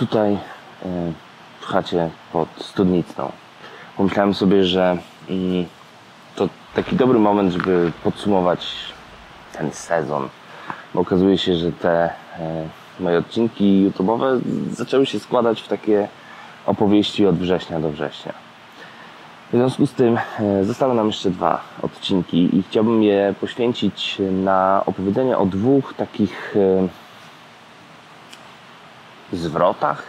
tutaj w chacie pod studnicą. Pomyślałem sobie, że mm, to taki dobry moment, żeby podsumować ten sezon. Bo okazuje się, że te moje odcinki YouTube'owe zaczęły się składać w takie opowieści od września do września. W związku z tym e, zostały nam jeszcze dwa odcinki i chciałbym je poświęcić na opowiedzenie o dwóch takich e, zwrotach,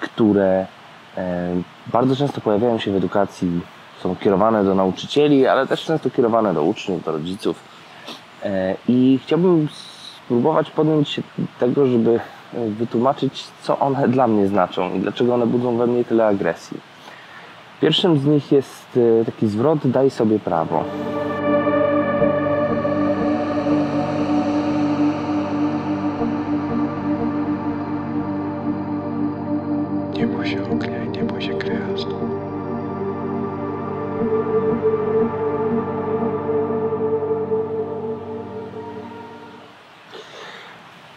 które e, bardzo często pojawiają się w edukacji, są kierowane do nauczycieli, ale też często kierowane do uczniów, do rodziców. I chciałbym spróbować podjąć się tego, żeby wytłumaczyć, co one dla mnie znaczą i dlaczego one budzą we mnie tyle agresji. Pierwszym z nich jest e, taki zwrot daj sobie prawo. Się ognia i nie bój się gwiazd.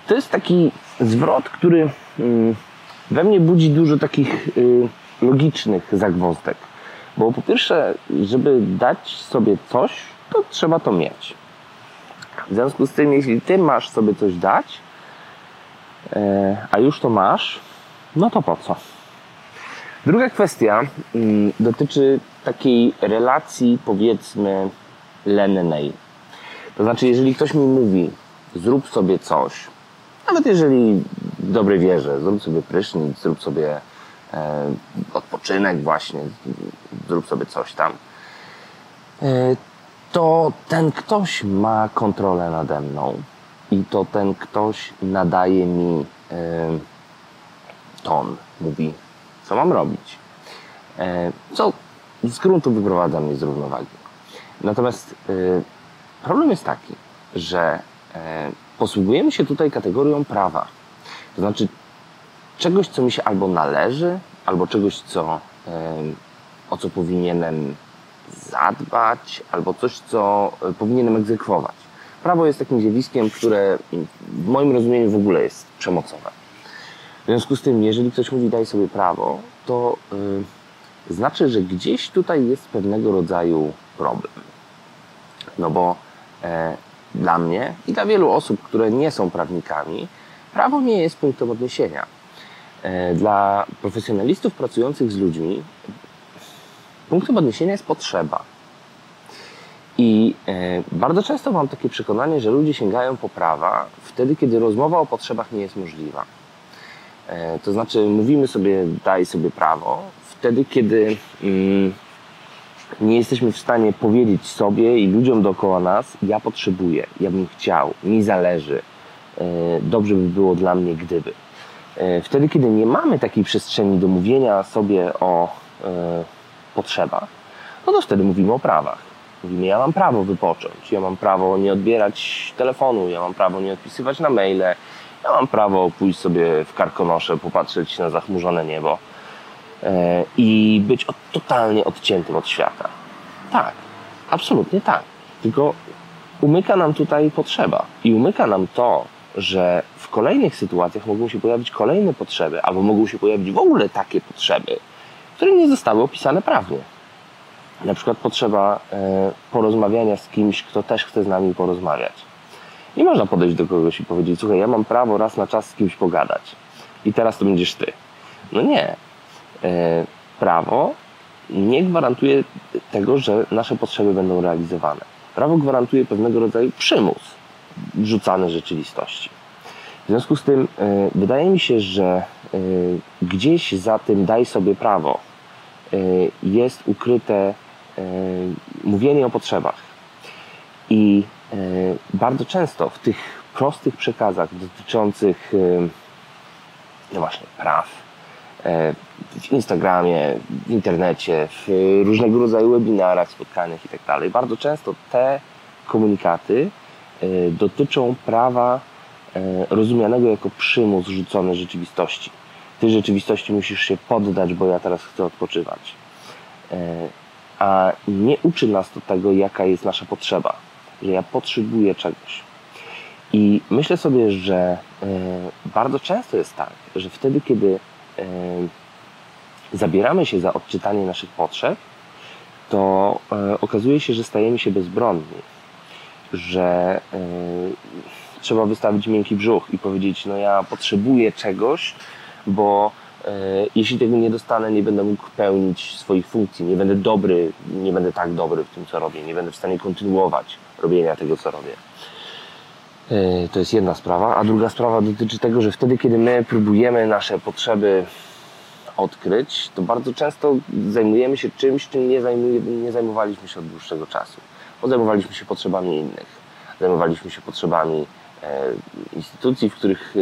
To jest taki zwrot, który mm, we mnie budzi dużo takich y, logicznych zagwozdek. Bo po pierwsze, żeby dać sobie coś, to trzeba to mieć. W związku z tym, jeśli ty masz sobie coś dać, e, a już to masz, no to po co? Druga kwestia mm, dotyczy takiej relacji, powiedzmy, lennej. To znaczy, jeżeli ktoś mi mówi, zrób sobie coś, nawet jeżeli w dobrej wierze, zrób sobie prysznic, zrób sobie e, odpoczynek właśnie, zrób sobie coś tam, e, to ten ktoś ma kontrolę nade mną i to ten ktoś nadaje mi e, ton, mówi, co mam robić. E, co z gruntu wyprowadza mnie z równowagi. Natomiast e, problem jest taki, że e, posługujemy się tutaj kategorią prawa. To znaczy czegoś, co mi się albo należy, albo czegoś, co, o co powinienem zadbać, albo coś, co powinienem egzekwować. Prawo jest takim zjawiskiem, które w moim rozumieniu w ogóle jest przemocowe. Związku z tym, jeżeli ktoś mówi daj sobie prawo, to yy, znaczy, że gdzieś tutaj jest pewnego rodzaju problem. No bo e, dla mnie i dla wielu osób, które nie są prawnikami, prawo nie jest punktem odniesienia. E, dla profesjonalistów pracujących z ludźmi punktem odniesienia jest potrzeba. I e, bardzo często mam takie przekonanie, że ludzie sięgają po prawa wtedy, kiedy rozmowa o potrzebach nie jest możliwa. E, to znaczy, mówimy sobie, daj sobie prawo, wtedy, kiedy mm, nie jesteśmy w stanie powiedzieć sobie i ludziom dookoła nas, ja potrzebuję, ja bym chciał, mi zależy, dobrze by było dla mnie, gdyby. E, wtedy, kiedy nie mamy takiej przestrzeni do mówienia sobie o e, potrzebach, no to wtedy mówimy o prawach. Mówimy, ja mam prawo wypocząć, ja mam prawo nie odbierać telefonu, ja mam prawo nie odpisywać na maile, ja mam prawo pójść sobie w karkonosze, popatrzeć na zachmurzone niebo e, i być od, totalnie odciętym od świata. Tak, absolutnie tak. Tylko umyka nam tutaj potrzeba i umyka nam to, że w kolejnych sytuacjach mogą się pojawić kolejne potrzeby, albo mogą się pojawić w ogóle takie potrzeby, które nie zostały opisane prawnie. Na przykład potrzeba e, porozmawiania z kimś, kto też chce z nami porozmawiać. Nie można podejść do kogoś i powiedzieć, słuchaj, ja mam prawo raz na czas z kimś pogadać i teraz to będziesz ty. No nie. E, prawo nie gwarantuje tego, że nasze potrzeby będą realizowane. Prawo gwarantuje pewnego rodzaju przymus wrzucane rzeczywistości. W związku z tym e, wydaje mi się, że e, gdzieś za tym daj sobie prawo jest ukryte mówienie o potrzebach. I bardzo często w tych prostych przekazach dotyczących no właśnie praw, w Instagramie, w internecie, w różnego rodzaju webinarach, spotkaniach itd. Tak bardzo często te komunikaty E, dotyczą prawa e, rozumianego jako przymus rzucony rzeczywistości. Ty rzeczywistości musisz się poddać, bo ja teraz chcę odpoczywać. E, a nie uczy nas to tego, jaka jest nasza potrzeba, że ja potrzebuję czegoś. I myślę sobie, że e, bardzo często jest tak, że wtedy, kiedy e, zabieramy się za odczytanie naszych potrzeb, to e, okazuje się, że stajemy się bezbronni, że trzeba wystawić miękki brzuch i powiedzieć, no ja potrzebuję czegoś, bo jeśli tego nie dostanę, nie będę mógł pełnić swoich funkcji, nie będę dobry, nie będę tak dobry w tym, co robię, nie będę w stanie kontynuować robienia tego, co robię. E, To jest jedna sprawa, a druga sprawa dotyczy tego, że wtedy, kiedy my próbujemy nasze potrzeby odkryć, to bardzo często zajmujemy się czymś, czym nie, nie zajmowaliśmy się od dłuższego czasu. Bo zajmowaliśmy się potrzebami innych, zajmowaliśmy się potrzebami e, instytucji, w których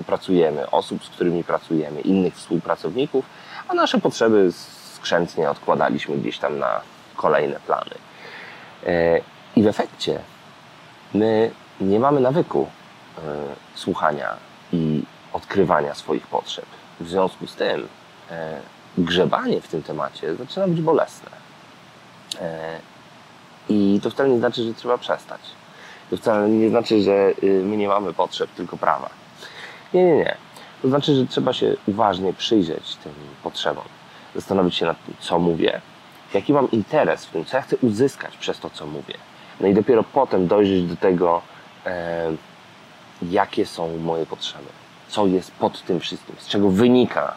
e, pracujemy, osób, z którymi pracujemy, innych współpracowników, a nasze potrzeby skrzętnie odkładaliśmy gdzieś tam na kolejne plany. E, I w efekcie my nie mamy nawyku e, słuchania i odkrywania swoich potrzeb. W związku z tym e, grzebanie w tym temacie zaczyna być bolesne. E, I to wcale nie znaczy, że trzeba przestać. To wcale nie znaczy, że y, my nie mamy potrzeb, tylko prawa. Nie, nie, nie. To znaczy, że trzeba się uważnie przyjrzeć tym potrzebom. Zastanowić się nad tym, co mówię, jaki mam interes w tym, co ja chcę uzyskać przez to, co mówię. No i dopiero potem dojrzeć do tego, e, jakie są moje potrzeby, co jest pod tym wszystkim, z czego wynika,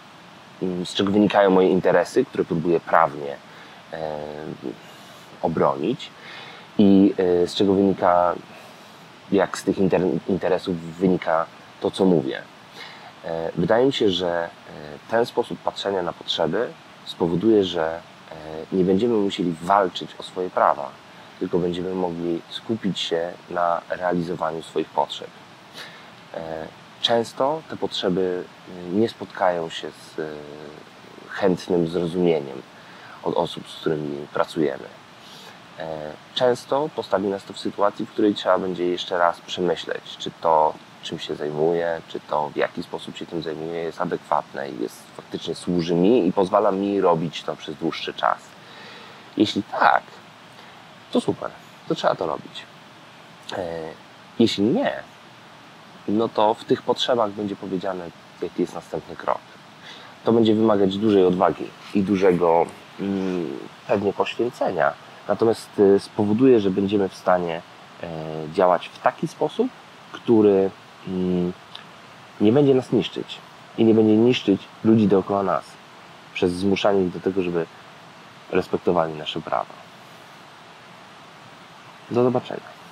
z czego wynikają moje interesy, które próbuję prawnie e, obronić i e, z czego wynika, jak z tych inter- interesów wynika to, co mówię. E, Wydaje mi się, że e, ten sposób patrzenia na potrzeby spowoduje, że e, nie będziemy musieli walczyć o swoje prawa, tylko będziemy mogli skupić się na realizowaniu swoich potrzeb. Często te potrzeby nie spotkają się z chętnym zrozumieniem od osób, z którymi pracujemy. E, Często postawi nas to w sytuacji, w której trzeba będzie jeszcze raz przemyśleć, czy to, czym się zajmuję, czy to w jaki sposób się tym zajmuję, jest adekwatne i jest faktycznie służy mi i pozwala mi robić to przez dłuższy czas. Jeśli tak, to super, to trzeba to robić. E, Jeśli nie, no to w tych potrzebach będzie powiedziane, jaki jest następny krok. To będzie wymagać dużej odwagi i dużego mm, pewnie poświęcenia, natomiast y, spowoduje, że będziemy w stanie e, działać w taki sposób, który mm, nie będzie nas niszczyć i nie będzie niszczyć ludzi dookoła nas przez zmuszanie ich do tego, żeby respektowali nasze prawa. Do zobaczenia.